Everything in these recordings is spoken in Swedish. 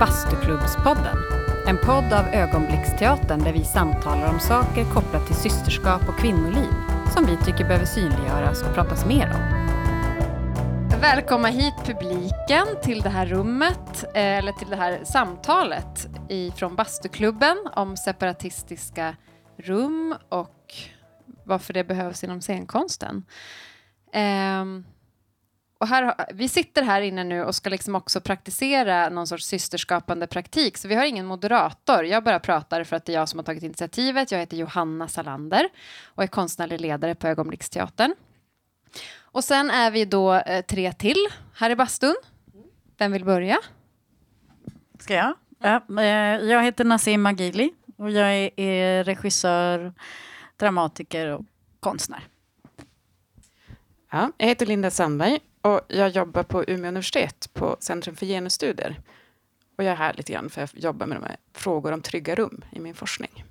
Bastuklubbspodden. En podd av Ögonblicksteatern där vi samtalar om saker kopplat till systerskap och kvinnoliv som vi tycker behöver synliggöras och pratas mer om. Välkomna hit publiken till det här rummet, eh, eller till det här samtalet från Bastuklubben om separatistiska rum och varför det behövs inom scenkonsten. Um, och här, vi sitter här inne nu och ska liksom också praktisera någon sorts systerskapande praktik, så vi har ingen moderator. Jag bara pratar för att det är jag som har tagit initiativet. Jag heter Johanna Salander och är konstnärlig ledare på Ögonblicksteatern. Och sen är vi då eh, tre till här i bastun. Vem vill börja? Ska jag? Ja, eh, jag heter Nassim Magili och jag är, är regissör, dramatiker och konstnär. Ja, jag heter Linda Sandberg och jag jobbar på Umeå universitet på Centrum för genusstudier. Och jag är här lite grann för att jag jobbar med de här frågor om trygga rum i min forskning.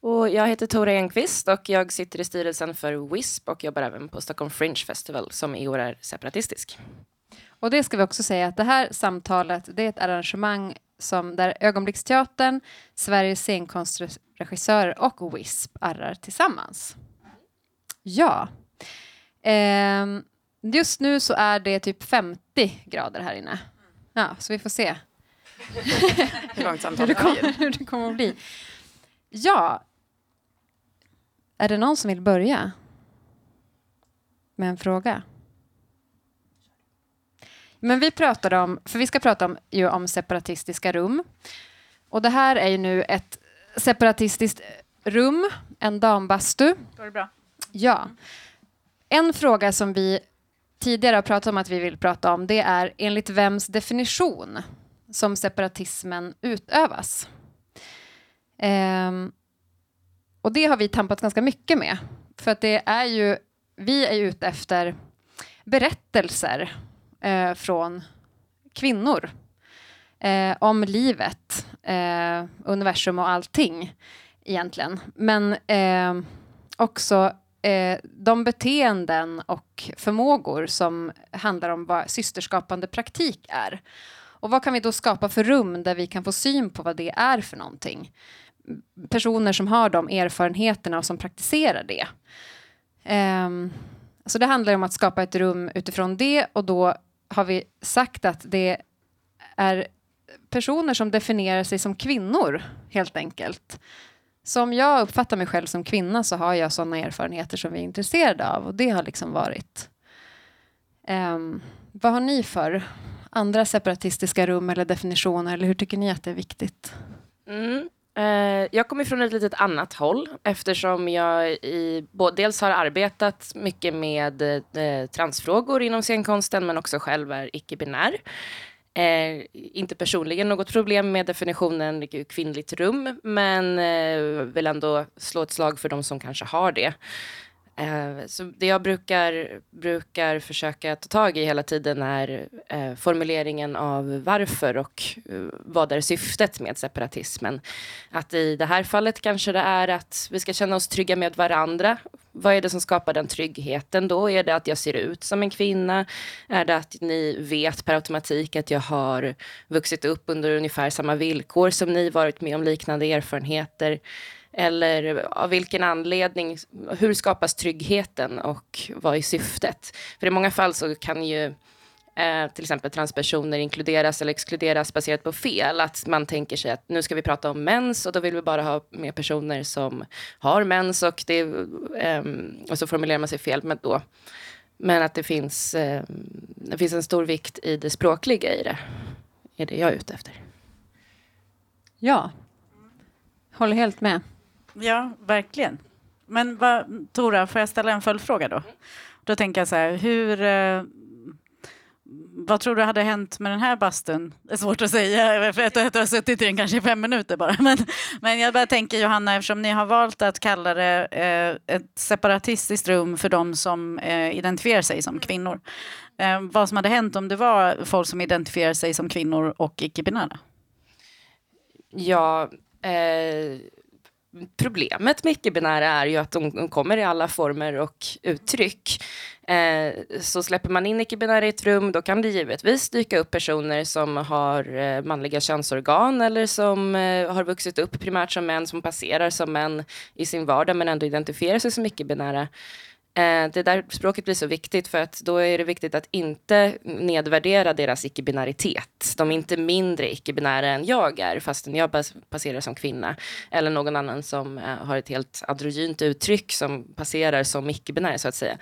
Och jag heter Tora Enqvist och jag sitter i styrelsen för WISP och jobbar även på Stockholm Fringe Festival som i år är separatistisk. Och det ska vi också säga att det här samtalet det är ett arrangemang som där Ögonblicksteatern, Sveriges scenkonstregissörer och WISP arrar tillsammans. Ja. Ehm, Just nu så är det typ 50 grader här inne. Ja, så vi får se. hur långt samtalet hur, hur det kommer att bli. Ja. Är det någon som vill börja? Med en fråga? Men vi pratade om, för vi ska prata om, ju om separatistiska rum. Och det här är ju nu ett separatistiskt rum, en dambastu. Går det bra? Ja. En fråga som vi tidigare har pratat om att vi vill prata om, det är enligt vems definition som separatismen utövas. Ehm, och det har vi tampat ganska mycket med. För att det är ju, vi är ju ute efter berättelser eh, från kvinnor eh, om livet, eh, universum och allting egentligen. Men eh, också eh, de beteenden och förmågor som handlar om vad systerskapande praktik är. Och vad kan vi då skapa för rum där vi kan få syn på vad det är för någonting? Personer som har de erfarenheterna och som praktiserar det. Um, så det handlar om att skapa ett rum utifrån det och då har vi sagt att det är personer som definierar sig som kvinnor helt enkelt som jag uppfattar mig själv som kvinna så har jag sådana erfarenheter som vi är intresserade av och det har liksom varit. Um, vad har ni för andra separatistiska rum eller definitioner eller hur tycker ni att det är viktigt? Mm. Uh, jag kommer från ett litet annat håll eftersom jag i, dels har arbetat mycket med uh, transfrågor inom scenkonsten men också själv är icke-binär. Eh, inte personligen något problem med definitionen kvinnligt rum, men eh, vill ändå slå ett slag för de som kanske har det. Eh, så det jag brukar, brukar försöka ta tag i hela tiden är eh, formuleringen av varför och eh, vad är syftet med separatismen. Att i det här fallet kanske det är att vi ska känna oss trygga med varandra. Vad är det som skapar den tryggheten då? Är det att jag ser ut som en kvinna? Är det att ni vet per automatik att jag har vuxit upp under ungefär samma villkor som ni, varit med om liknande erfarenheter? Eller av vilken anledning, hur skapas tryggheten och vad är syftet? För i många fall så kan ju eh, till exempel transpersoner inkluderas eller exkluderas baserat på fel. Att man tänker sig att nu ska vi prata om mens och då vill vi bara ha med personer som har mens och, det, ehm, och så formulerar man sig fel Men, då. Men att det finns, ehm, det finns en stor vikt i det språkliga i det, är det jag är ute efter. Ja, håller helt med. Ja, verkligen. Men vad, Tora, får jag ställa en följdfråga då? Då tänker jag så här, hur... Eh, vad tror du hade hänt med den här bastun? Det är svårt att säga, för jag har suttit i den kanske i fem minuter bara. Men, men jag bara tänker Johanna, eftersom ni har valt att kalla det eh, ett separatistiskt rum för de som eh, identifierar sig som kvinnor. Eh, vad som hade hänt om det var folk som identifierar sig som kvinnor och icke-binära? Ja, eh, problemet med icke-binära är ju att de kommer i alla former och uttryck. Eh, så släpper man in icke-binära i ett rum, då kan det givetvis dyka upp personer som har eh, manliga könsorgan eller som eh, har vuxit upp primärt som män, som passerar som män i sin vardag men ändå identifierar sig som icke-binära. Eh, det där språket blir så viktigt för att då är det viktigt att inte nedvärdera deras icke-binaritet. De är inte mindre icke-binära än jag är fastän jag passerar som kvinna. Eller någon annan som eh, har ett helt androgynt uttryck som passerar som icke-binär så att säga.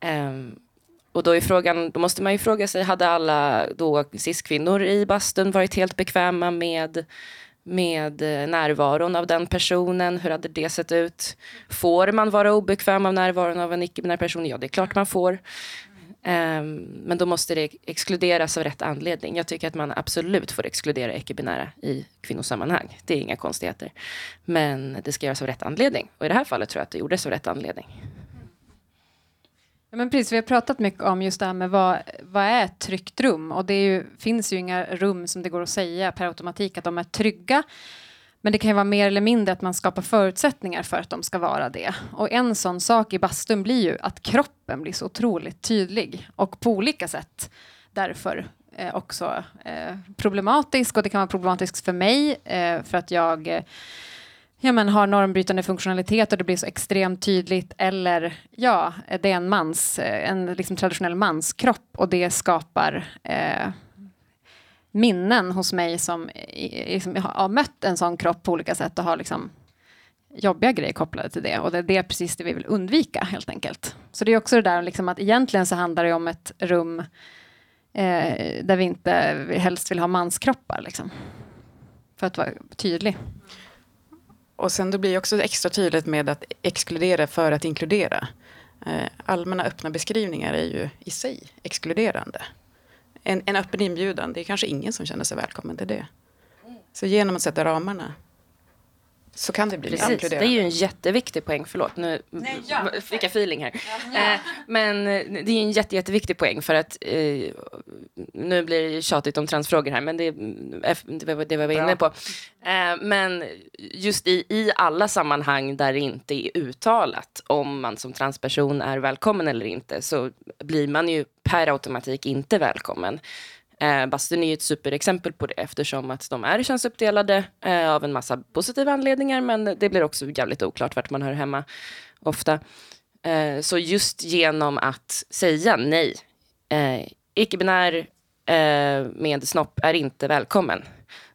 Ehm, och då är frågan, då måste man ju fråga sig, hade alla då cis-kvinnor i bastun varit helt bekväma med med eh, närvaron av den personen. Hur hade det sett ut? Får man vara obekväm av närvaron av en icke-binär person? Ja, det är klart man får. Um, men då måste det exkluderas av rätt anledning. Jag tycker att man absolut får exkludera icke-binära i kvinnosammanhang. Det är inga konstigheter. Men det ska göras av rätt anledning. Och i det här fallet tror jag att det gjordes av rätt anledning. Ja, men precis, vi har pratat mycket om just det här med vad, vad är ett tryggt rum? Och det ju, finns ju inga rum som det går att säga per automatik att de är trygga. Men det kan ju vara mer eller mindre att man skapar förutsättningar för att de ska vara det. Och en sån sak i bastun blir ju att kroppen blir så otroligt tydlig och på olika sätt därför eh, också eh, problematisk. Och det kan vara problematiskt för mig eh, för att jag eh, ja, men har normbrytande funktionalitet och det blir så extremt tydligt eller ja, det är en mans, eh, en liksom traditionell manskropp och det skapar eh, minnen hos mig som liksom, har mött en sån kropp på olika sätt och har liksom jobbiga grejer kopplade till det och det, det är precis det vi vill undvika helt enkelt. Så det är också det där liksom att egentligen så handlar det om ett rum eh, där vi inte helst vill ha manskroppar liksom. För att vara tydlig. Och sen då blir det också extra tydligt med att exkludera för att inkludera. Eh, allmänna öppna beskrivningar är ju i sig exkluderande. En, en öppen inbjudan, det är kanske ingen som känner sig välkommen till det. Så genom att sätta ramarna så kan det bli Precis. Det är ju en jätteviktig poäng. Förlåt, nu Nej, ja. fick jag feeling här. Ja. Eh, men eh, det är en jätte, jätteviktig poäng för att eh, nu blir det tjatigt om transfrågor här, men det, det var det vi var inne på. Eh, men just i, i alla sammanhang där det inte är uttalat om man som transperson är välkommen eller inte så blir man ju per automatik inte välkommen. Eh, bastun är ju ett superexempel på det eftersom att de är könsuppdelade eh, av en massa positiva anledningar men det blir också jävligt oklart vart man hör hemma ofta. Eh, så just genom att säga nej, eh, icke-binär eh, med snopp är inte välkommen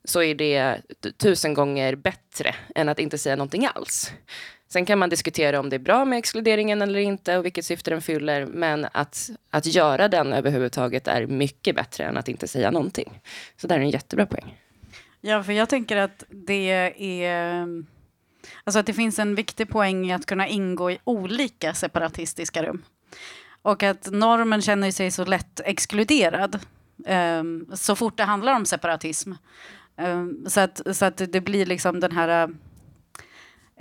så är det tusen gånger bättre än att inte säga någonting alls. Sen kan man diskutera om det är bra med exkluderingen eller inte och vilket syfte den fyller. Men att, att göra den överhuvudtaget är mycket bättre än att inte säga någonting. Så det är en jättebra poäng. Ja, för jag tänker att det är... Alltså att det finns en viktig poäng i att kunna ingå i olika separatistiska rum. Och att normen känner sig så lätt exkluderad um, så fort det handlar om separatism. Um, så, att, så att det blir liksom den här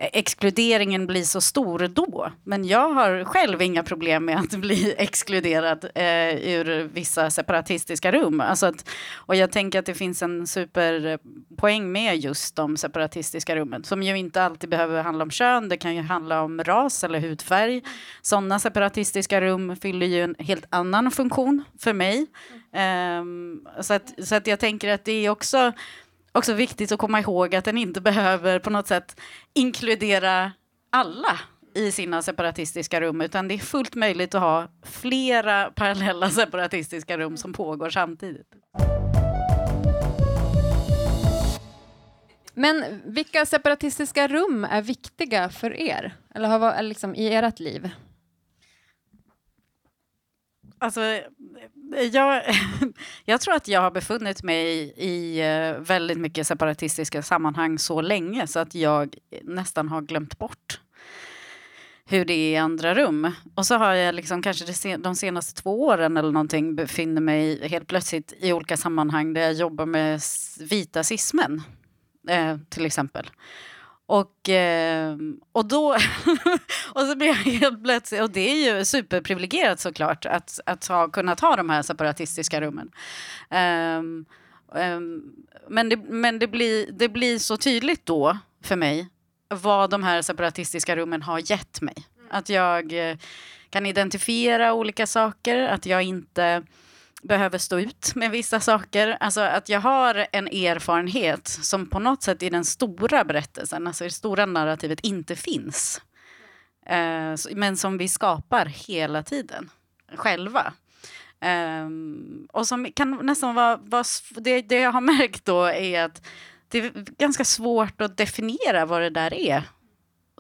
exkluderingen blir så stor då. Men jag har själv inga problem med att bli exkluderad eh, ur vissa separatistiska rum. Alltså att, och jag tänker att det finns en superpoäng med just de separatistiska rummen som ju inte alltid behöver handla om kön. Det kan ju handla om ras eller hudfärg. Sådana separatistiska rum fyller ju en helt annan funktion för mig. Um, så, att, så att jag tänker att det är också också viktigt att komma ihåg att den inte behöver på något sätt inkludera alla i sina separatistiska rum, utan det är fullt möjligt att ha flera parallella separatistiska rum som pågår samtidigt. Men vilka separatistiska rum är viktiga för er? Eller har varit liksom, i ert liv? Alltså, jag, jag tror att jag har befunnit mig i, i eh, väldigt mycket separatistiska sammanhang så länge så att jag nästan har glömt bort hur det är i andra rum. Och så har jag liksom kanske de senaste två åren eller någonting befinner mig helt plötsligt i olika sammanhang där jag jobbar med vita cismen. Eh, till exempel. Och, eh, och då... och så blir jag helt plötsligt... Och det är ju superprivilegierat såklart att, att ha, kunna ta de här separatistiska rummen. Um, um, men det, men det, blir, det blir så tydligt då för mig vad de här separatistiska rummen har gett mig. Att jag eh, kan identifiera olika saker, att jag inte behöver stå ut med vissa saker. Alltså att jag har en erfarenhet som på något sätt i den stora berättelsen, alltså i det stora narrativet, inte finns. Eh, men som vi skapar hela tiden, själva. Ehm, och som kan nästan vara, vara det, det jag har märkt då är att det är ganska svårt att definiera vad det där är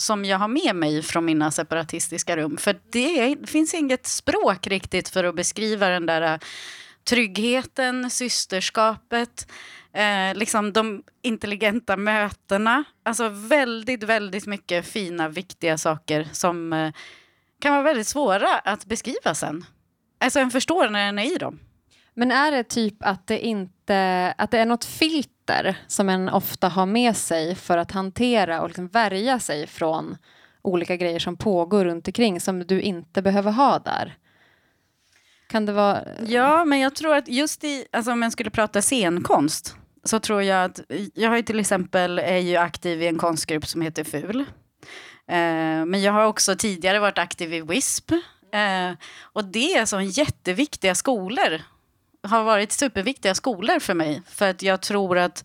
som jag har med mig från mina separatistiska rum. För det, det finns inget språk riktigt för att beskriva den där äh, tryggheten, systerskapet, eh, liksom de intelligenta mötena. Alltså väldigt, väldigt mycket fina, viktiga saker som eh, kan vara väldigt svåra att beskriva sen. Alltså en förstår när en är i dem. Men är det typ att det inte att det är något filter som en ofta har med sig för att hantera och liksom värja sig från olika grejer som pågår runt omkring som du inte behöver ha där? Kan det vara... Ja, men jag tror att just i, alltså om man skulle prata scenkonst, så tror jag att, jag har ju till exempel, är ju aktiv i en konstgrupp som heter FUL. Eh, men jag har också tidigare varit aktiv i WISP. Eh, och det är så jätteviktiga skolor har varit superviktiga skolor för mig. För att jag tror att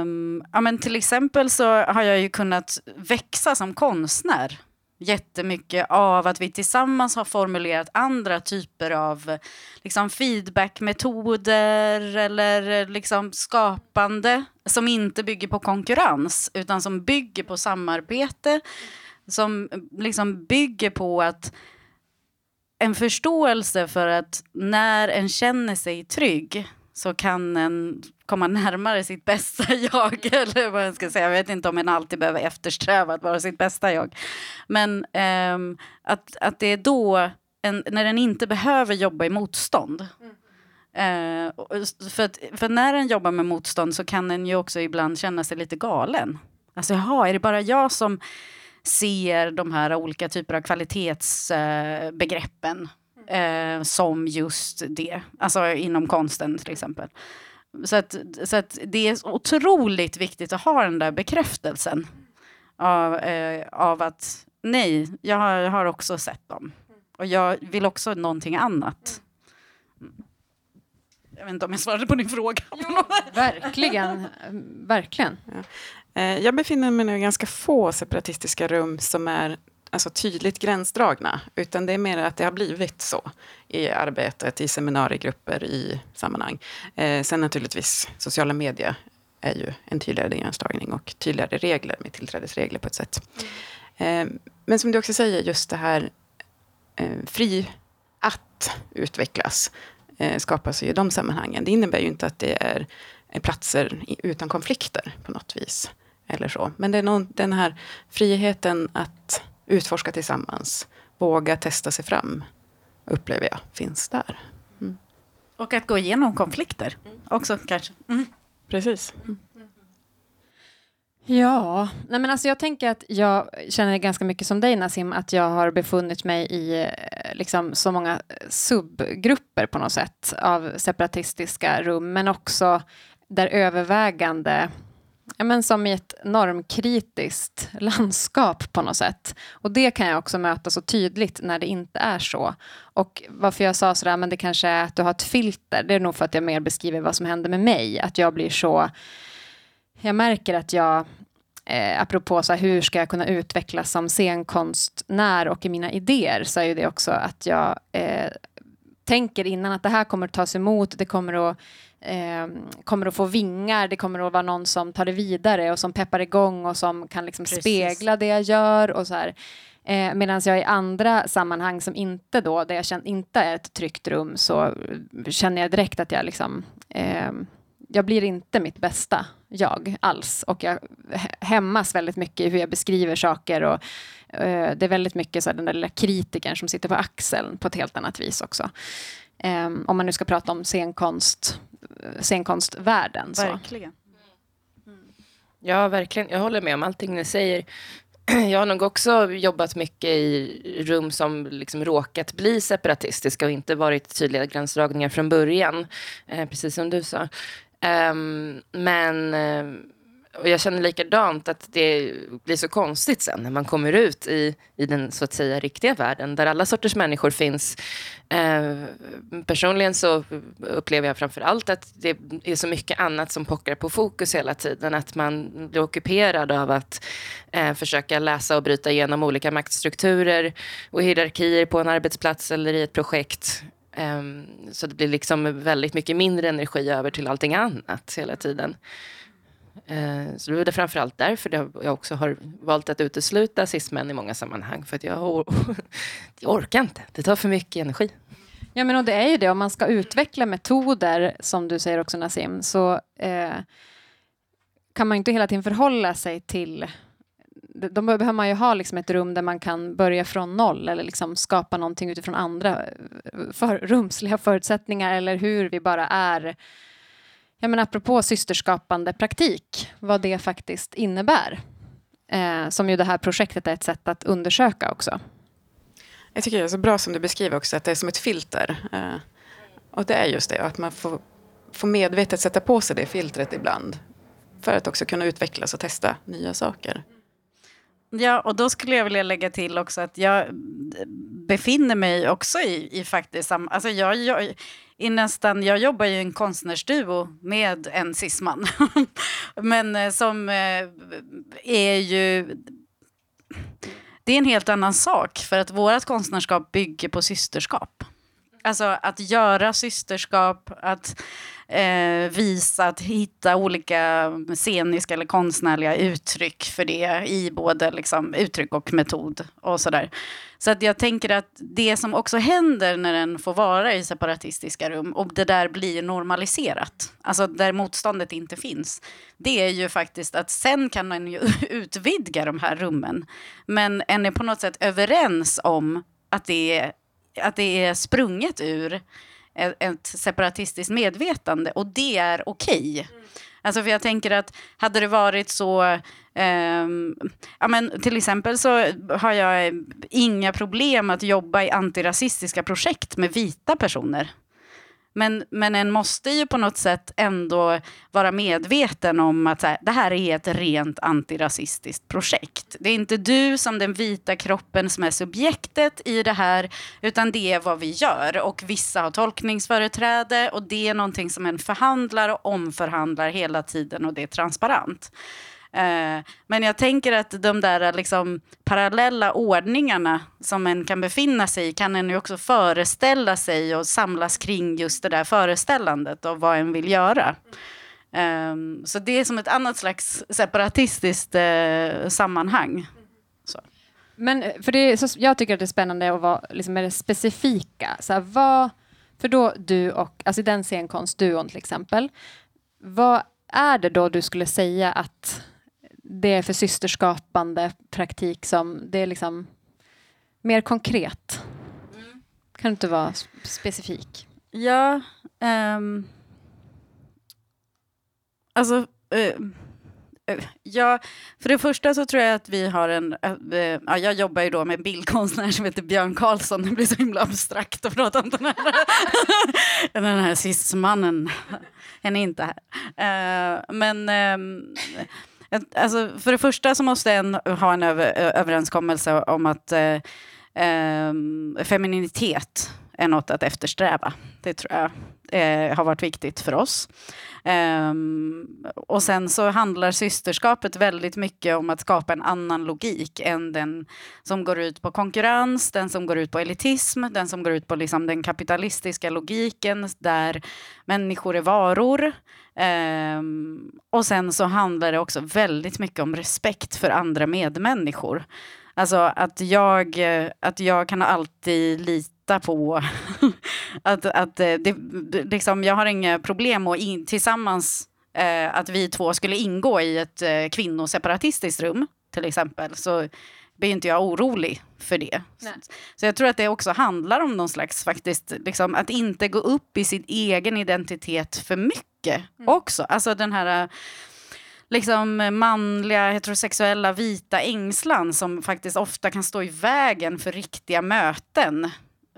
um, ja, men till exempel så har jag ju kunnat växa som konstnär jättemycket av att vi tillsammans har formulerat andra typer av liksom, feedbackmetoder eller liksom, skapande som inte bygger på konkurrens utan som bygger på samarbete som liksom bygger på att en förståelse för att när en känner sig trygg så kan en komma närmare sitt bästa jag. Eller vad jag ska säga. Jag vet inte om en alltid behöver eftersträva att vara sitt bästa jag. Men um, att, att det är då, en, när den inte behöver jobba i motstånd. Mm. Uh, för, att, för när den jobbar med motstånd så kan den ju också ibland känna sig lite galen. Alltså jaha, är det bara jag som ser de här olika typer av kvalitetsbegreppen eh, som just det. Alltså inom konsten till exempel. Så, att, så att det är otroligt viktigt att ha den där bekräftelsen av, eh, av att nej, jag har, jag har också sett dem. Och jag vill också någonting annat. Jag vet inte om jag svarade på din fråga. Jo, verkligen. verkligen. Ja. Eh, jag befinner mig i ganska få separatistiska rum som är alltså, tydligt gränsdragna, utan det är mer att det har blivit så i arbetet, i seminariegrupper, i sammanhang. Eh, sen naturligtvis, sociala medier är ju en tydligare gränsdragning och tydligare regler med tillträdesregler på ett sätt. Eh, men som du också säger, just det här eh, fri att utvecklas eh, skapas i de sammanhangen. Det innebär ju inte att det är platser utan konflikter på något vis eller så. Men det är någon, den här friheten att utforska tillsammans, våga testa sig fram, upplever jag finns där. Mm. Och att gå igenom konflikter också kanske. Mm. Precis. Mm. Ja, nej men alltså jag tänker att jag känner ganska mycket som dig Nassim, att jag har befunnit mig i eh, liksom så många subgrupper på något sätt av separatistiska rum, men också där övervägande ja, men som i ett normkritiskt landskap på något sätt. Och det kan jag också möta så tydligt när det inte är så. Och varför jag sa sådär, men det kanske är att du har ett filter, det är nog för att jag mer beskriver vad som händer med mig. Att jag blir så, jag märker att jag Eh, apropå så här, hur ska jag kunna utvecklas som scenkonstnär och i mina idéer så är ju det också att jag eh, tänker innan att det här kommer att tas emot, det kommer att eh, kommer att få vingar, det kommer att vara någon som tar det vidare och som peppar igång och som kan liksom spegla det jag gör och så här. Eh, Medan jag i andra sammanhang som inte då, där jag känner, inte är ett tryggt rum, så känner jag direkt att jag liksom eh, jag blir inte mitt bästa jag alls och jag hämmas väldigt mycket i hur jag beskriver saker och uh, det är väldigt mycket så här, den där lilla kritikern som sitter på axeln på ett helt annat vis också. Um, om man nu ska prata om scenkonst, scenkonstvärlden. Verkligen. Mm. Ja, verkligen. Jag håller med om allting ni säger. Jag har nog också jobbat mycket i rum som liksom råkat bli separatistiska och inte varit tydliga gränsdragningar från början, eh, precis som du sa. Um, men uh, och jag känner likadant att det blir så konstigt sen när man kommer ut i, i den så att säga riktiga världen där alla sorters människor finns. Eh, personligen så upplever jag framför allt att det är så mycket annat som pockar på fokus hela tiden. Att man blir ockuperad av att eh, försöka läsa och bryta igenom olika maktstrukturer och hierarkier på en arbetsplats eller i ett projekt. Eh, så det blir liksom väldigt mycket mindre energi över till allting annat hela tiden. Eh, så det är framförallt därför jag också har valt att utesluta cismän i många sammanhang. För att jag, jag orkar inte. Det tar för mycket energi. Ja, men och det är ju det. Om man ska utveckla metoder, som du säger också Nassim, så eh, kan man inte hela tiden förhålla sig till då behöver man ju ha liksom ett rum där man kan börja från noll eller liksom skapa någonting utifrån andra eh, för, rumsliga förutsättningar eller hur vi bara är ja, men apropå systerskapande praktik, vad det faktiskt innebär. Eh, som ju det här projektet är ett sätt att undersöka också. Jag tycker det är så bra som du beskriver också, att det är som ett filter. Eh, och det är just det, att man får, får medvetet sätta på sig det filtret ibland. För att också kunna utvecklas och testa nya saker. Ja, och då skulle jag vilja lägga till också att jag befinner mig också i, i faktiskt samma... Alltså jag, jag, i nästan, jag jobbar ju i en konstnärsduo med en cisman. Men eh, som eh, är ju... Det är en helt annan sak, för att vårt konstnärskap bygger på systerskap. Alltså att göra systerskap, att eh, visa, att hitta olika sceniska eller konstnärliga uttryck för det i både liksom, uttryck och metod och sådär. Så att jag tänker att det som också händer när den får vara i separatistiska rum och det där blir normaliserat, alltså där motståndet inte finns, det är ju faktiskt att sen kan man ju utvidga de här rummen. Men en är på något sätt överens om att det är, att det är sprunget ur ett separatistiskt medvetande och det är okej. Okay. Mm. Alltså för jag tänker att hade det varit så, eh, ja men till exempel så har jag inga problem att jobba i antirasistiska projekt med vita personer. Men, men en måste ju på något sätt ändå vara medveten om att här, det här är ett rent antirasistiskt projekt. Det är inte du som den vita kroppen som är subjektet i det här, utan det är vad vi gör. Och vissa har tolkningsföreträde och det är någonting som en förhandlar och omförhandlar hela tiden och det är transparent. Eh, men jag tänker att de där liksom, parallella ordningarna som en kan befinna sig i kan en ju också föreställa sig och samlas kring just det där föreställandet och vad en vill göra. Ehm, så det är som ett annat slags separatistiskt eh, sammanhang. Så. Men för det så, jag tycker att det är spännande att vara liksom, med det specifika. Så här, vad, för då du och, alltså i den scenkonstduon till exempel, vad är det då du skulle säga att det är för systerskapande praktik som det är liksom mer konkret? Mm. Kan du inte vara specifik? Ja, um, alltså uh, Ja, för det första så tror jag att vi har en... Uh, ja, jag jobbar ju då med en bildkonstnär som heter Björn Karlsson. Det blir så himla abstrakt att prata om den här, den här cismannen. Han är inte här. Uh, men um, Alltså, för det första så måste en ha en över, överenskommelse om att eh, eh, femininitet är något att eftersträva. Det tror jag eh, har varit viktigt för oss. Um, och sen så handlar systerskapet väldigt mycket om att skapa en annan logik än den som går ut på konkurrens, den som går ut på elitism, den som går ut på liksom den kapitalistiska logiken där människor är varor. Um, och sen så handlar det också väldigt mycket om respekt för andra medmänniskor. Alltså att jag, eh, att jag kan alltid lita på att, att det, liksom, jag har inga problem att in, tillsammans eh, att vi två skulle ingå i ett eh, kvinnoseparatistiskt rum till exempel så blir inte jag orolig för det. Nej. Så jag tror att det också handlar om någon slags faktiskt, liksom, att inte gå upp i sin egen identitet för mycket mm. också. Alltså den här liksom manliga heterosexuella vita ängslan som faktiskt ofta kan stå i vägen för riktiga möten.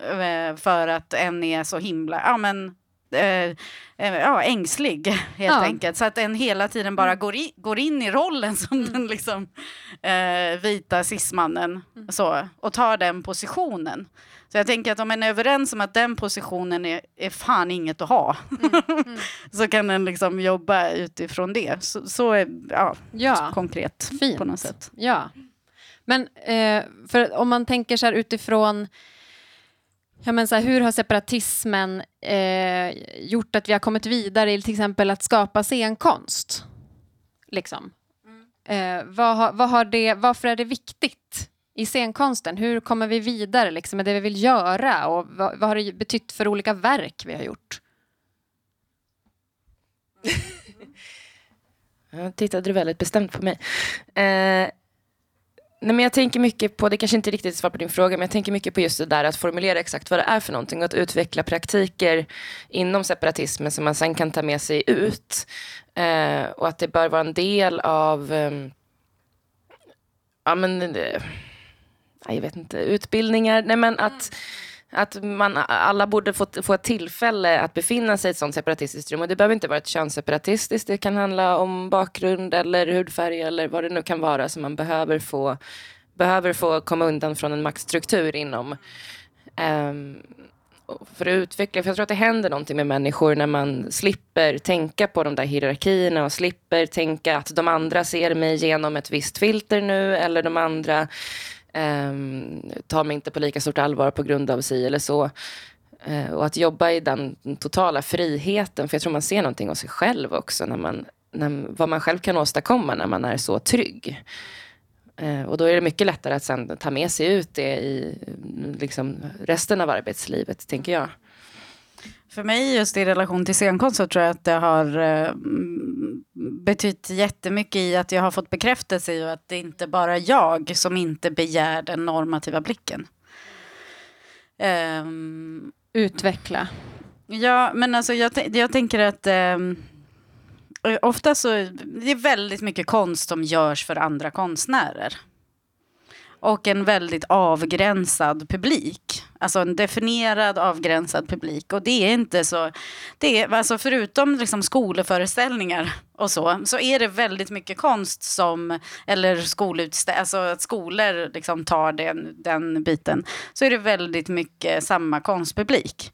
Eh, för att en är så himla, ja men eh, ja, ängslig helt Ja. enkelt. Så att den hela tiden bara går, i, går in i rollen som den liksom, eh, vita cismannen så, och tar den positionen. Så jag tänker att om man är överens om att den positionen är, är fan inget att ha så kan den liksom jobba utifrån det. Så, så är ja, Ja, konkret fint. på något sätt. Ja. Men för om man tänker så här utifrån Ja, men så här, hur har separatismen eh, gjort att vi har kommit vidare i till exempel att skapa scenkonst? Liksom. Eh, vad har, vad har det, varför är det viktigt i scenkonsten? Hur kommer vi vidare liksom, med det vi vill göra? Och vad, vad har det betytt för olika verk vi har gjort? Mm. tittade du väldigt bestämt på mig. Eh, nej men jag tänker mycket på, det kanske inte riktigt är svar på din fråga, men jag tänker mycket på just det där att formulera exakt vad det är för någonting och att utveckla praktiker inom separatismen som man sen kan ta med sig ut. Eh, och att det bör vara en del av, eh, ja men, eh, jag vet inte, utbildningar, nej men att mm att man, alla borde få, få ett tillfälle att befinna sig i ett sånt separatistiskt rum. Och det behöver inte vara ett könsseparatistiskt, det kan handla om bakgrund eller hudfärg eller vad det nu kan vara som man behöver få, behöver få komma undan från en maktstruktur inom. Um, för att utveckla, för jag tror att det händer någonting med människor när man slipper tänka på de där hierarkierna och slipper tänka att de andra ser mig genom ett visst filter nu eller de andra Ehm, tar mig inte på lika stort allvar på grund av sig eller så. Eh, och att jobba i den totala friheten, för jag tror man ser någonting av sig själv också, när man, när, vad man själv kan åstadkomma när man är så trygg. Eh, och då är det mycket lättare att sen ta med sig ut det i liksom, resten av arbetslivet, tänker jag. För mig just i relation till scenkonst så tror jag att det har eh, betytt jättemycket i att jag har fått bekräftelse i att det inte bara är jag som inte begär den normativa blicken. Ehm, Utveckla. Ja, men alltså jag, jag tänker att eh, ofta så det är väldigt mycket konst som görs för andra konstnärer. Och en väldigt avgränsad publik. Alltså en definierad avgränsad publik. Och det är inte så... Det är, alltså förutom liksom skolföreställningar och så, så är det väldigt mycket konst som, eller skolutställningar, alltså att skolor liksom tar den, den biten, så är det väldigt mycket samma konstpublik.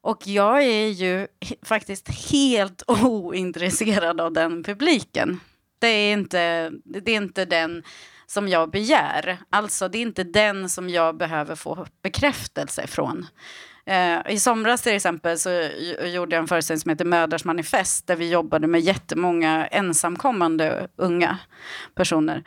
Och jag är ju faktiskt helt ointresserad av den publiken. Det är inte, det är inte den som jag begär. Alltså, det är inte den som jag behöver få bekräftelse från. Eh, I somras till exempel så gjorde jag en föreställning som heter Mödrars manifest där vi jobbade med jättemånga ensamkommande unga personer.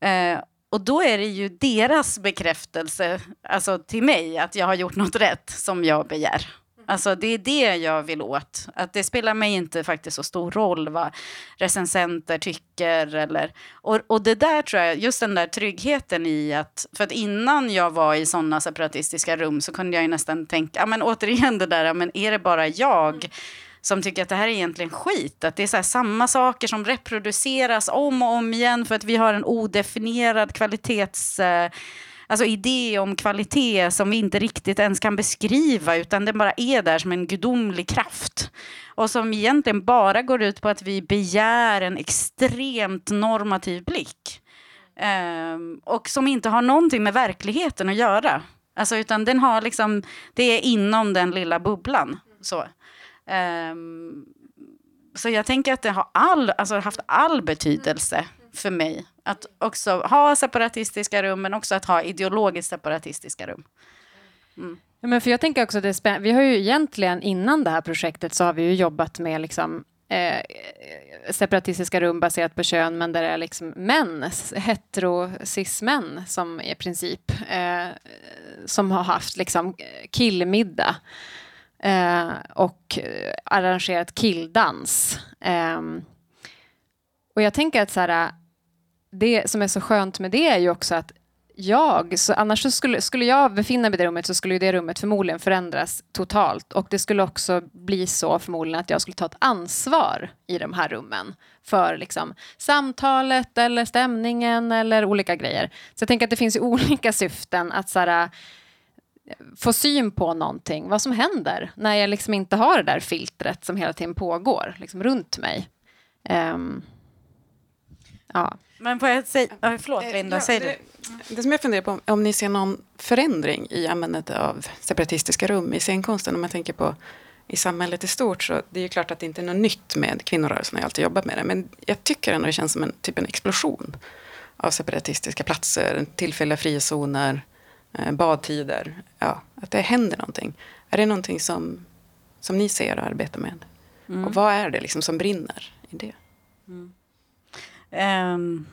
Eh, och då är det ju deras bekräftelse alltså till mig att jag har gjort något rätt som jag begär. Alltså det är det jag vill åt. Att det spelar mig inte faktiskt så stor roll vad recensenter tycker. Eller, och, och det där tror jag, just den där tryggheten i att, för att innan jag var i sådana separatistiska rum så kunde jag ju nästan tänka, ja men återigen det där, men är det bara jag som tycker att det här är egentligen skit. Att det är så samma saker som reproduceras om och om igen för att vi har en odefinierad kvalitets... Alltså idé om kvalitet som vi inte riktigt ens kan beskriva utan den bara är där som en gudomlig kraft. Och som egentligen bara går ut på att vi begär en extremt normativ blick. Um, och som inte har någonting med verkligheten att göra. Alltså, utan den har liksom, det är inom den lilla bubblan. Så. Um, så jag tänker att det har all, alltså haft all betydelse för mig. Att också ha separatistiska rum, men också att ha ideologiskt separatistiska rum. Mm. men för jag tänker också det spä- vi har ju egentligen innan det här projektet så har vi ju jobbat med liksom eh, separatistiska rum baserat på kön, men där det är liksom män, hetero cis-män som i princip, eh, som har haft liksom eh, killmiddag eh, och eh, arrangerat killdans. Ehm, och jag tänker att så här, det som är så skönt med det är ju också att jag, så annars så skulle, skulle jag befinna mig i det rummet så skulle ju det rummet förmodligen förändras totalt och det skulle också bli så förmodligen att jag skulle ta ett ansvar i de här rummen för liksom samtalet eller stämningen eller olika grejer. Så jag tänker att det finns ju olika syften att så här, eh, få syn på någonting, vad som händer när jag liksom inte har det där filtret som hela tiden pågår liksom runt mig. Um, ja. Men får jag säga... Oh, förlåt, Linda, ja, säg det, du. Det som jag funderar på, om ni ser någon förändring i användandet av separatistiska rum i scenkonsten, om man tänker på i samhället i stort, så det är ju klart att det inte är något nytt med kvinnorörelsen, jag har alltid jobbat med det, men jag tycker ändå det känns som en typ en explosion av separatistiska platser, tillfälliga frizoner, eh, badtider, ja, att det händer någonting. Är det någonting som, som ni ser och arbetar med? Mm. Och vad är det liksom som brinner i det? Um,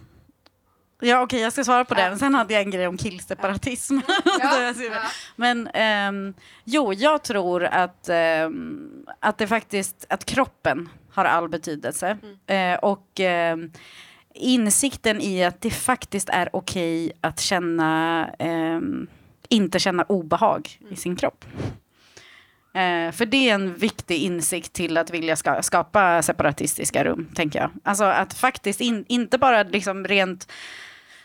ja, okej, okay, jag ska svara på den. Sen hade jag en grej om killseparatism. Ja. Men um, jo, jag tror att, um, att det faktiskt att kroppen har all betydelse. Mm. Uh, och uh, insikten i att det faktiskt är okej okay att känna inte känna obehag i sin kropp. Eh, för det är en viktig insikt till att vilja ska, skapa separatistiska rum, tänker jag. Alltså att faktiskt in, inte bara liksom rent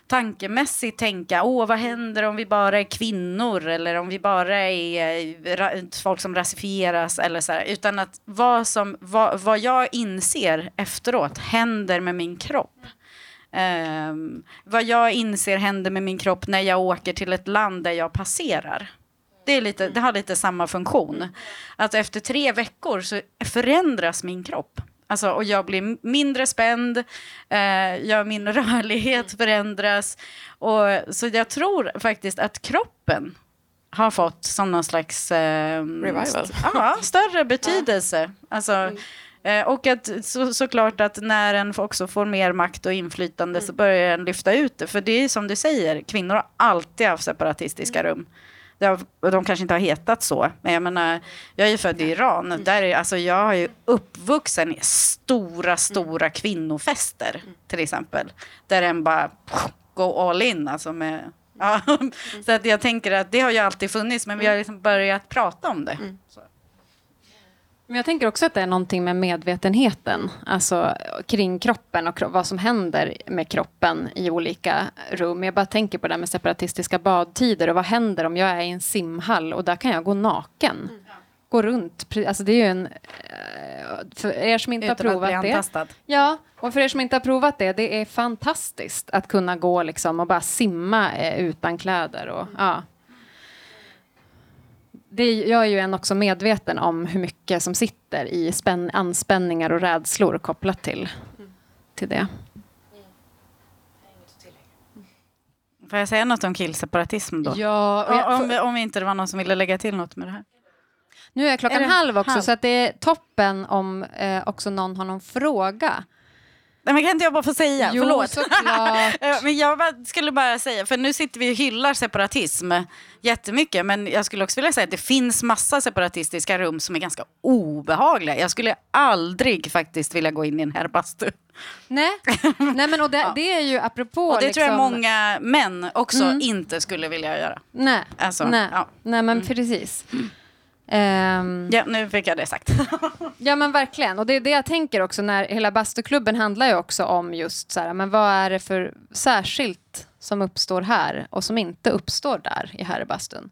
tankemässigt tänka, åh vad händer om vi bara är kvinnor eller om vi bara är eh, folk som rasifieras eller så här, utan att vad, som, vad, vad jag inser efteråt händer med min kropp. Um, vad jag inser händer med min kropp när jag åker till ett land där jag passerar. Det, är lite, det har lite samma funktion. Att efter tre veckor så förändras min kropp. Alltså, och jag blir mindre spänd, eh, jag, min rörlighet förändras. Och, så jag tror faktiskt att kroppen har fått som någon slags... Eh, Revival. St ja, större betydelse. Alltså, eh, och att så, såklart att när en också får mer makt och inflytande så börjar den lyfta ut det. För det är som du säger, kvinnor har alltid haft separatistiska rum. De kanske inte har hetat så, men jag menar, jag är ju född i Iran. Där är, alltså, jag är ju uppvuxen i stora, stora kvinnofester, till exempel. Där en bara går all in, alltså med... Ja. Så att jag tänker att det har ju alltid funnits, men vi har liksom börjat prata om det. Men jag tänker också att det är någonting med medvetenheten, alltså kring kroppen och vad som händer med kroppen i olika rum. Jag bara tänker på det här med separatistiska badtider och vad händer om jag är i en simhall och där kan jag gå naken? Gå runt. Alltså det är ju en... eh, För er som inte Utan har att bli provat det. antastad. Ja, och för er som inte har provat det, det är fantastiskt att kunna gå liksom och bara simma eh, utan kläder. Och, ja. Det, jag är ju en också medveten om hur mycket som sitter i spänn, anspänningar och rädslor kopplat till, till det. Får jag säga något om killseparatism då? Ja, jag, om, om inte det var någon som ville lägga till något med det här. nu är klockan Är halv också, halv? så det är toppen om eh, också någon har någon fråga. Nej, men kan inte jag bara få säga? Jo, Förlåt. såklart. Ja, men jag bara, skulle bara säga, för nu sitter vi och hyllar separatism jättemycket, men jag skulle också vilja säga att det finns massa separatistiska rum som är ganska obehagliga. Jag skulle aldrig faktiskt vilja gå in i en herrbastu. Nej, Nej men och det, Ja. det är ju apropå... Och det tror jag liksom- många män också Mm. inte skulle vilja göra. Nej, Alltså, nej. ja. Nej men precis. Ehm, Ja, nu fick jag det sagt. Ja men verkligen. Och det är det jag tänker också när hela bastuklubben handlar ju också om just så här, men vad är det för särskilt som uppstår här och som inte uppstår där i herrbastun.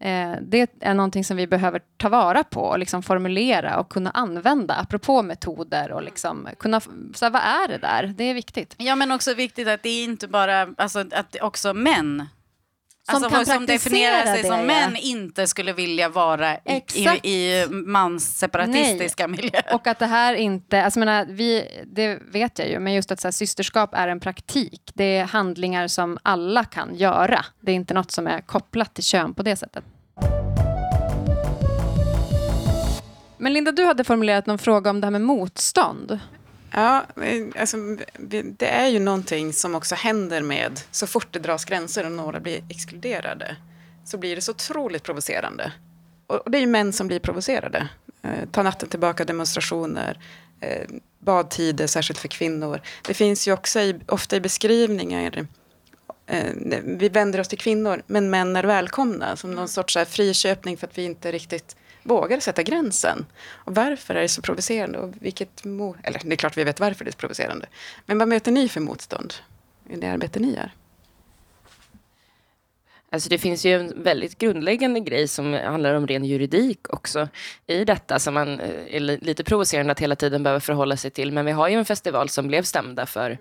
Eh, det är någonting som vi behöver ta vara på och liksom formulera och kunna använda apropå metoder och liksom kunna, så här, vad är det där? Det är viktigt. Ja, men också viktigt att det är inte bara, alltså att också män Som alltså, kan som definierar sig det, som ja. män inte skulle vilja vara i, i, i mansseparatistiska miljöer. Och att det här inte, alltså menar, vi, det vet jag ju, men just att så här, systerskap är en praktik. Det är handlingar som alla kan göra. Det är inte något som är kopplat till kön på det sättet. Men Linda, du hade formulerat någon fråga om det här med motstånd. Ja, alltså, det är ju någonting som också händer med så fort det dras gränser och några blir exkluderade så blir det så otroligt provocerande. Och det är ju män som blir provocerade. Eh, ta natten tillbaka demonstrationer, eh, badtider särskilt för kvinnor. Det finns ju också i, ofta i beskrivningar eh, vi vänder oss till kvinnor, men män är välkomna. Som någon sorts här, friköpning för att vi inte riktigt vågar sätta gränsen. Och varför är det så provocerande? Och vilket mo- Eller det är klart vi vet varför det är provocerande. Men vad möter ni för motstånd i det arbete ni gör? Alltså det finns ju en väldigt grundläggande grej som handlar om ren juridik också i detta som man eh, är lite provocerande att hela tiden behöver förhålla sig till. Men vi har ju en festival som blev stämda för,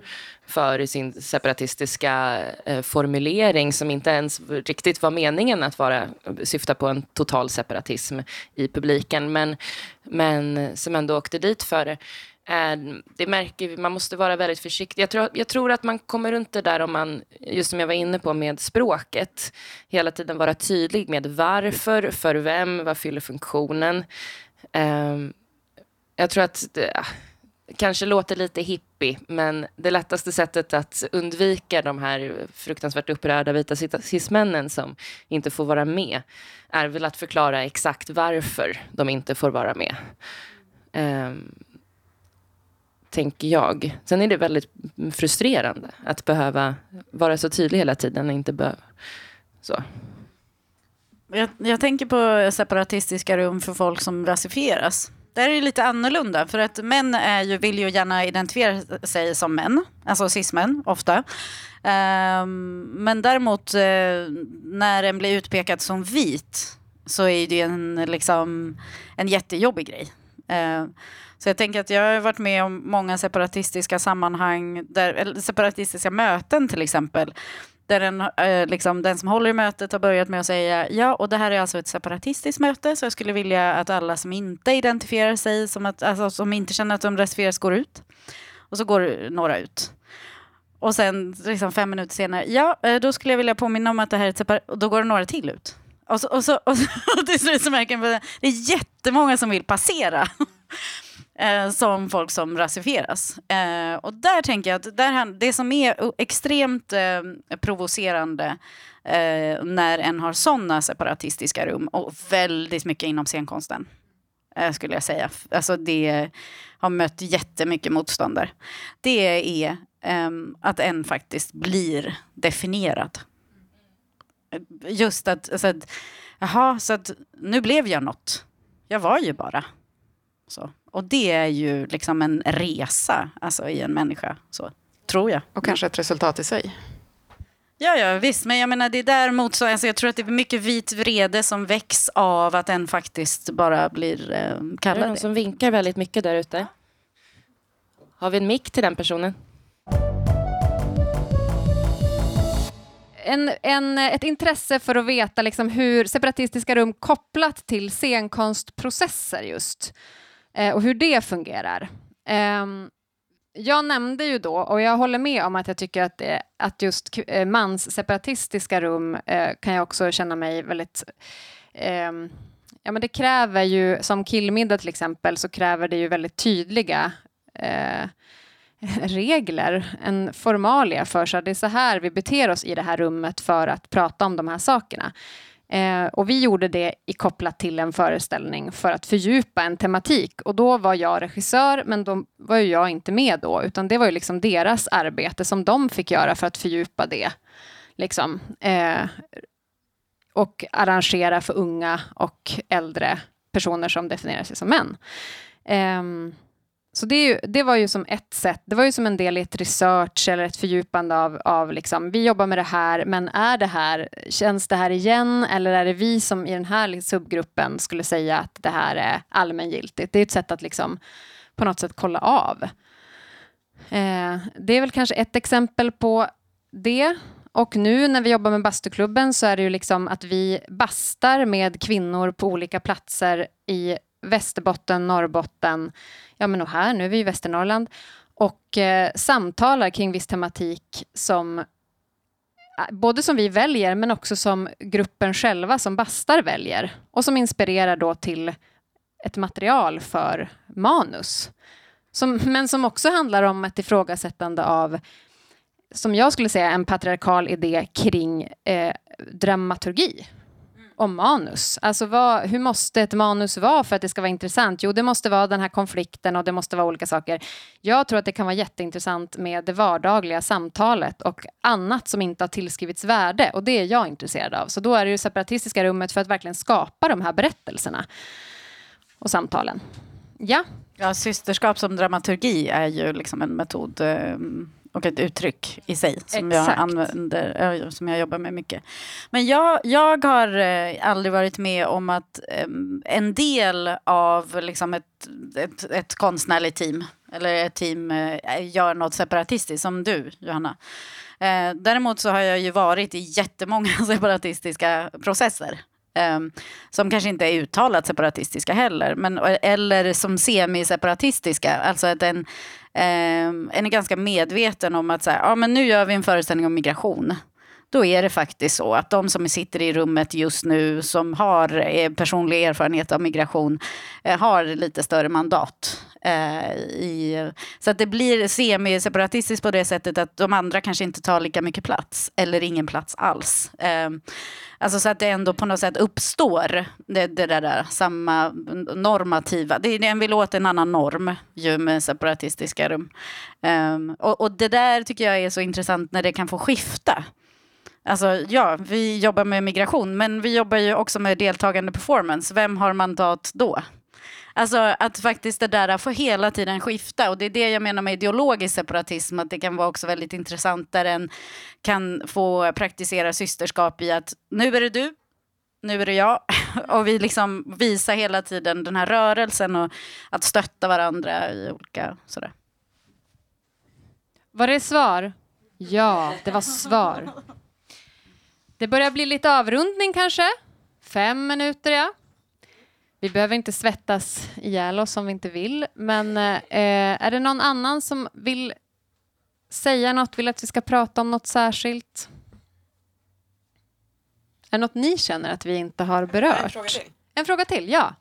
för sin separatistiska eh, formulering som inte ens riktigt var meningen att vara, syfta på en total separatism i publiken men, men som ändå åkte dit för det Ehm, det märker vi, man måste vara väldigt försiktig. Jag tror, jag tror att man kommer runt det där om man, just som jag var inne på med språket, hela tiden vara tydlig med varför, för vem, vad fyller funktionen. Ehm, jag tror att det ah, kanske låter lite hippie, men det lättaste sättet att undvika de här fruktansvärt upprörda vita cismännen som inte får vara med, är väl att förklara exakt varför de inte får vara med. Um, tänker jag. Sen är det väldigt frustrerande att behöva vara så tydlig hela tiden och inte behöva... Så. Jag, jag, tänker på separatistiska rum för folk som rasifieras. Där är det lite annorlunda, för att män är ju, vill ju gärna identifiera sig som män, alltså cis-män ofta. Um, men däremot uh, när en blir utpekad som vit så är det en, liksom, en jättejobbig grej. Uh, så jag tänker att jag har varit med om många separatistiska sammanhang, där, eller separatistiska möten till exempel, där den, eh, liksom, den som håller i mötet har börjat med att säga ja, och det här är alltså ett separatistiskt möte, så jag skulle vilja att alla som inte identifierar sig, som, att, alltså, som inte känner att de reserveras, går ut. Och så går några ut. Och sen liksom fem minuter senare, ja, eh, då skulle jag vilja påminna om att det här är ett separat... Och då går det några till ut. Och, så, och, så, och, så, och till slut så märker man att det är jättemånga som vill passera eh, som folk som rasifieras. Eh, och där tänker jag att där, det som är extremt eh, provocerande eh, när en har sådana separatistiska rum och väldigt mycket inom scenkonsten eh, skulle jag säga. Alltså det har mött jättemycket motstånd där. Det är ehm, att en faktiskt blir definierad. Eh, just att, alltså att, jaha, så att nu blev jag något. Jag var ju bara. Så. Och det är ju liksom en resa alltså, i en människa, så, tror jag. Och kanske ett resultat i sig. Ja, ja, visst. Men jag menar, det är däremot så, alltså, jag tror att det är mycket vit vrede som väcks av att en faktiskt bara blir eh, kallad. Det är någon som vinkar väldigt mycket där ute. Har vi en mick till den personen? En, en, ett intresse för att veta liksom hur separatistiska rum kopplat till scenkonstprocesser just Eh, och hur det fungerar. Eh, jag nämnde ju då, och jag håller med om att jag tycker att, det, att just eh, mansseparatistiska rum eh, kan jag också känna mig väldigt ehm, Ja, men det kräver ju, som killmiddag till exempel, så kräver det ju väldigt tydliga eh, regler, en formalia för sig. Det är så här vi beter oss i det här rummet för att prata om de här sakerna. Eh, och vi gjorde det i kopplat till en föreställning för att fördjupa en tematik. Och då var jag regissör, men då var ju jag inte med då, utan det var ju liksom deras arbete som de fick göra för att fördjupa det. Liksom. Eh, och arrangera för unga och äldre personer som definierar sig som män. Eh, så det, ju, det, var ju som ett sätt, det var ju som en del i ett research eller ett fördjupande av, av liksom, vi jobbar med det här, men är det här, känns det här igen eller är det vi som i den här subgruppen skulle säga att det här är allmängiltigt? Det är ett sätt att liksom på något sätt kolla av. Eh, det är väl kanske ett exempel på det. Och nu när vi jobbar med bastuklubben så är det ju liksom att vi bastar med kvinnor på olika platser i Västerbotten, Norrbotten, ja men och här, nu är vi i Västernorrland, och eh, samtalar kring viss tematik som eh, både som vi väljer men också som gruppen själva som bastar väljer och som inspirerar då till ett material för manus. Som, men som också handlar om ett ifrågasättande av, som jag skulle säga, en patriarkal idé kring eh, dramaturgi om manus. Alltså vad, hur måste ett manus vara för att det ska vara intressant? Jo, det måste vara den här konflikten och det måste vara olika saker. Jag tror att det kan vara jätteintressant med det vardagliga samtalet och annat som inte har tillskrivits värde och det är jag intresserad av. Så då är det ju separatistiska rummet för att verkligen skapa de här berättelserna och samtalen. Ja. Ja, systerskap som dramaturgi är ju liksom en metod eh, och ett uttryck i sig som jag, använder, eh, som jag jobbar med mycket. Men jag, jag har eh, aldrig varit med om att eh, en del av liksom ett, ett, ett konstnärligt team eller ett team gör något separatistiskt, som du, Johanna. Däremot så har jag ju varit i jättemånga separatistiska processer. Eh, som kanske inte är uttalat separatistiska heller, men, eller som semi-separatistiska. Alltså att en, Ehm, en är ganska medveten om att så här, ja, men nu gör vi en föreställning om migration. Då är det faktiskt så att de som sitter i rummet just nu som har eh, personlig erfarenhet av migration eh, har lite större mandat. Eh, i, så att det blir semi-separatistiskt på det sättet att de andra kanske inte tar lika mycket plats eller ingen plats alls. Eh, alltså så att det ändå på något sätt uppstår det, det där, där samma normativa, det är vill åt en annan norm ju med separatistiska rum. Eh, och, och det där tycker jag är så intressant när det kan få skifta. Alltså, ja, vi jobbar med migration, men vi jobbar ju också med deltagande performance. Vem har mandat då? Alltså att faktiskt det där får hela tiden skifta och det är det jag menar med ideologisk separatism, att det kan vara också väldigt intressant där en kan få praktisera systerskap i att nu är det du, nu är det jag och vi liksom visar hela tiden den här rörelsen och att stötta varandra i olika sådär. Var det svar? Ja, det var svar. Det börjar bli lite avrundning kanske. Fem minuter, ja. Vi behöver inte svettas ihjäl oss om vi inte vill. Men eh, är det någon annan som vill säga något, vill att vi ska prata om något särskilt? Är det något ni känner att vi inte har berört? En fråga till. En fråga till, ja.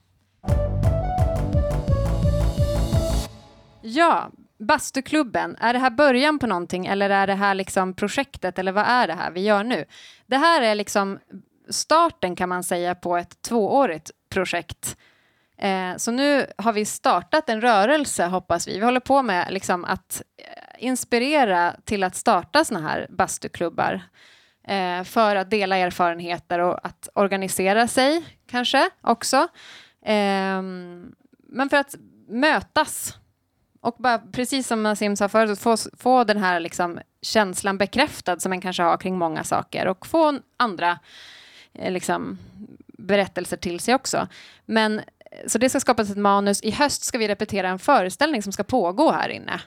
Ja, Bastuklubben, är det här början på någonting eller är det här liksom projektet eller vad är det här vi gör nu? Det här är liksom starten kan man säga på ett tvåårigt projekt. Eh, så nu har vi startat en rörelse hoppas vi. Vi håller på med liksom att eh, inspirera till att starta såna här bastuklubbar eh, för att dela erfarenheter och att organisera sig kanske också. Eh, men för att mötas och bara, precis som Nassim sa förut, få, få den här liksom känslan bekräftad som man kanske har kring många saker och få andra eh, liksom, berättelser till sig också. Men, eh, så det ska skapas ett manus. I höst ska vi repetera en föreställning som ska pågå här inne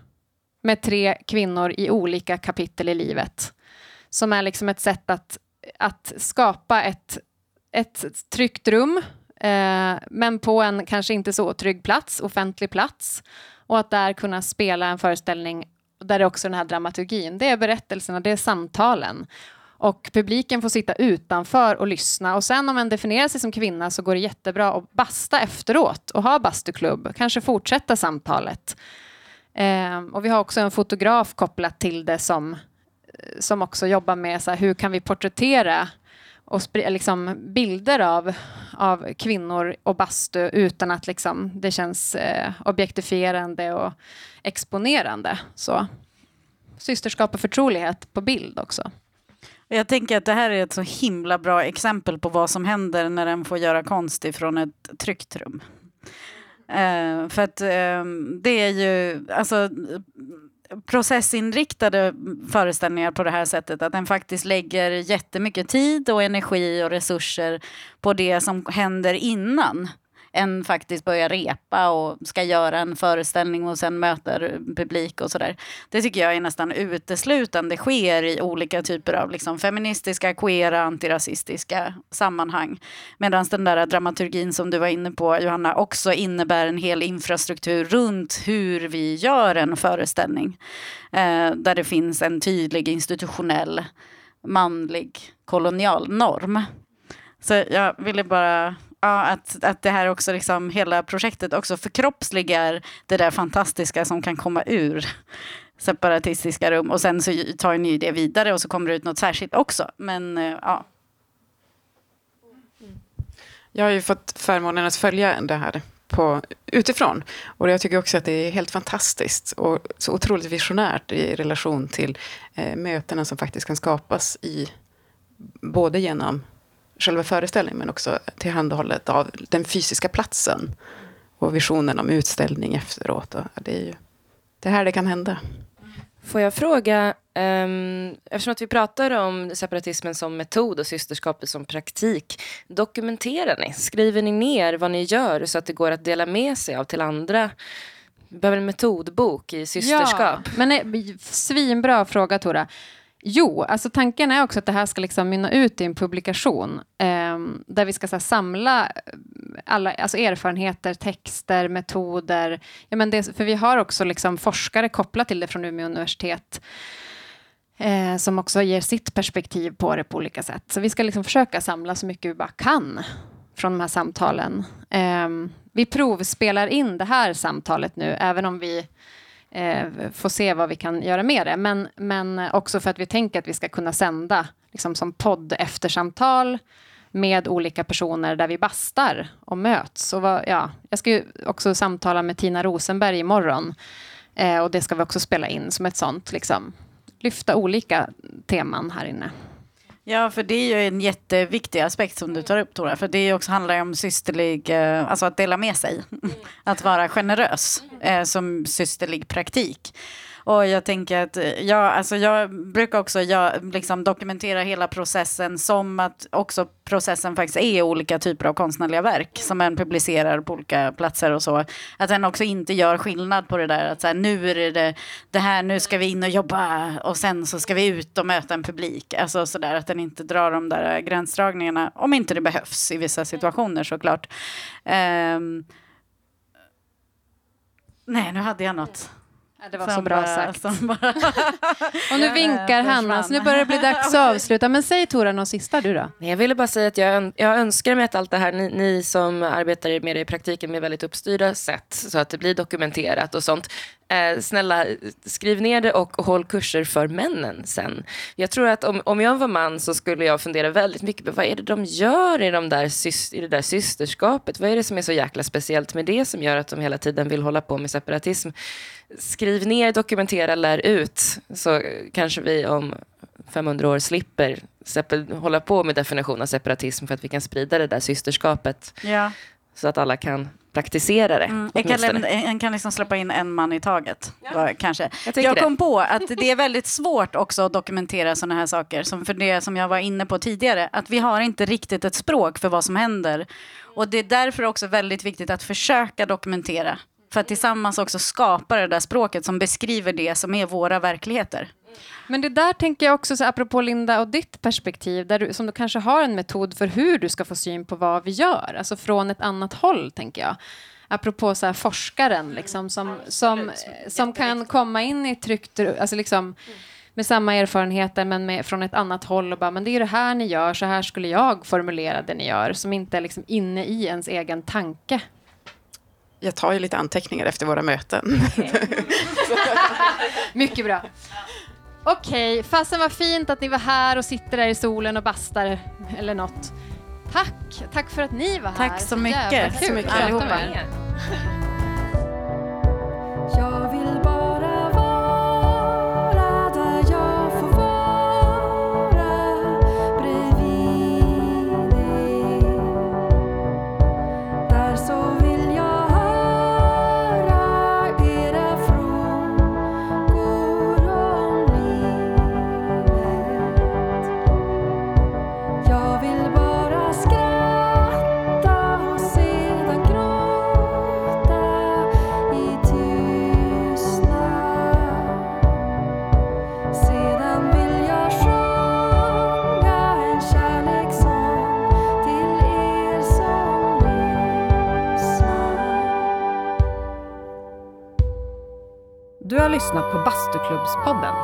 med tre kvinnor i olika kapitel i livet. Som är liksom ett sätt att, att skapa ett, ett tryggt rum eh, men på en kanske inte så trygg plats, offentlig plats och att där kunna spela en föreställning där det också är den här dramaturgin, det är berättelserna, det är samtalen. Och publiken får sitta utanför och lyssna. Och sen om en definierar sig som kvinna så går det jättebra att basta efteråt och ha bastuklubb, kanske fortsätta samtalet. Eh, och vi har också en fotograf kopplat till det som, eh, som också jobbar med så här, hur kan vi porträttera och liksom bilder av, av kvinnor och bastu utan att liksom, det känns eh, objektifierande och exponerande. Så. Systerskap och förtrolighet på bild också. Jag tänker att det här är ett så himla bra exempel på vad som händer när en får göra konst ifrån ett tryggt rum. Eh, för att eh, det är ju, alltså processinriktade föreställningar på det här sättet, att den faktiskt lägger jättemycket tid och energi och resurser på det som händer innan en faktiskt börjar repa och ska göra en föreställning och sen möter publik och sådär. Det tycker jag är nästan uteslutande sker i olika typer av liksom feministiska, queera, antirasistiska sammanhang. Medan den där dramaturgin som du var inne på, Johanna, också innebär en hel infrastruktur runt hur vi gör en föreställning. Eh, där det finns en tydlig institutionell manlig kolonial norm. Så jag ville bara Ja, att, att det här också, liksom, hela projektet också förkroppsligar det där fantastiska som kan komma ur separatistiska rum. Och sen så tar ni det vidare och så kommer det ut något särskilt också. Men eh, ja. Jag har ju fått förmånen att följa det här på, utifrån. Och jag tycker också att det är helt fantastiskt och så otroligt visionärt i relation till eh, mötena som faktiskt kan skapas i både genom själva föreställningen men också tillhandahållet av den fysiska platsen och visionen om utställning efteråt. Och det är ju det här det kan hända. Får jag fråga, um, eftersom att vi pratar om separatismen som metod och systerskapet som praktik, dokumenterar ni? Skriver ni ner vad ni gör så att det går att dela med sig av till andra? Vi behöver en metodbok i systerskap. Ja, men nej, svinbra fråga Tora. Jo, alltså tanken är också att det här ska liksom mynna ut i en publikation eh, där vi ska här, samla eh, alla alltså erfarenheter, texter, metoder. Ja, men det, för vi har också liksom forskare kopplat till det från Umeå universitet eh, som också ger sitt perspektiv på det på olika sätt. Så vi ska liksom försöka samla så mycket vi bara kan från de här samtalen. Eh, vi provspelar in det här samtalet nu, även om vi eh, får se vad vi kan göra med det. Men, men också för att vi tänker att vi ska kunna sända liksom som podd eftersamtal med olika personer där vi bastar och möts. Och vad, ja, jag ska ju också samtala med Tina Rosenberg imorgon. Eh, och det ska vi också spela in som ett sånt, liksom, lyfta olika teman här inne. Ja, för det är ju en jätteviktig aspekt som du tar upp Tora. För det också handlar om systerlig, eh, alltså att dela med sig. Att vara generös eh, som systerlig praktik. Och jag tänker att eh, ja, alltså jag brukar också jag, liksom dokumentera hela processen som att också processen faktiskt är olika typer av konstnärliga verk som en publicerar på olika platser och så. Att den också inte gör skillnad på det där att så här, nu är det, det här, nu ska vi in och jobba och sen så ska vi ut och möta en publik. Alltså sådär att den inte drar de där gränsdragningarna om inte det behövs i vissa situationer såklart. Um, nej, nu hade jag något. Det var så bra bara, sagt. Bara och nu vinkar Hanna, så nu börjar det bli dags att avsluta. Men säg Tora någon sista du då. Jag ville bara säga att jag, jag önskar mig att allt det här, ni, ni, som arbetar med det i praktiken med väldigt uppstyrda sätt, så att det blir dokumenterat och sånt. Eh, snälla, skriv ner det och håll kurser för männen sen. Jag tror att om, om jag var man så skulle jag fundera väldigt mycket på vad är det de gör i, de där, i det där systerskapet? Vad är det som är så jäkla speciellt med det som gör att de hela tiden vill hålla på med separatism? skriv ner, dokumentera, lär ut. Så kanske vi om 500 år slipper hålla på med definition av separatism för att vi kan sprida det där systerskapet. Ja. Så att alla kan praktisera det. Mm. En kan, en kan liksom släppa in en man i taget. Ja. kanske. Jag, jag kom det. på att det är väldigt svårt också att dokumentera sådana här saker. Som för det som jag var inne på tidigare. Att vi har inte riktigt ett språk för vad som händer. Och det är därför också väldigt viktigt att försöka dokumentera för att tillsammans också skapa det där språket som beskriver det som är våra verkligheter. Men det där tänker jag också, så apropå Linda och ditt perspektiv, där du, som du kanske har en metod för hur du ska få syn på vad vi gör, alltså från ett annat håll, tänker jag. Apropå så här, forskaren, liksom, som, som, som kan komma in i tryggt, alltså liksom, med samma erfarenheter men med, från ett annat håll och bara, men det är det här ni gör, så här skulle jag formulera det ni gör, som inte är liksom inne i ens egen tanke jag tar ju lite anteckningar efter våra möten. Mycket bra. Okej, okay, fasen vad fint att ni var här och sitter där i solen och bastar eller något. Tack, tack för att ni var här. Tack så mycket. Tack så mycket allihopa. Lyssnat på Bastuklubbspodden.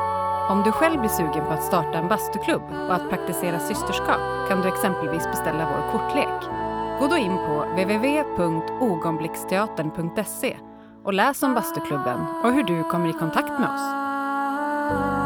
Om du själv blir sugen på att starta en bastuklubb och att praktisera systerskap kan du exempelvis beställa vår kortlek. Gå då in på www.ogonblicksteatern.se och läs om bastuklubben och hur du kommer i kontakt med oss.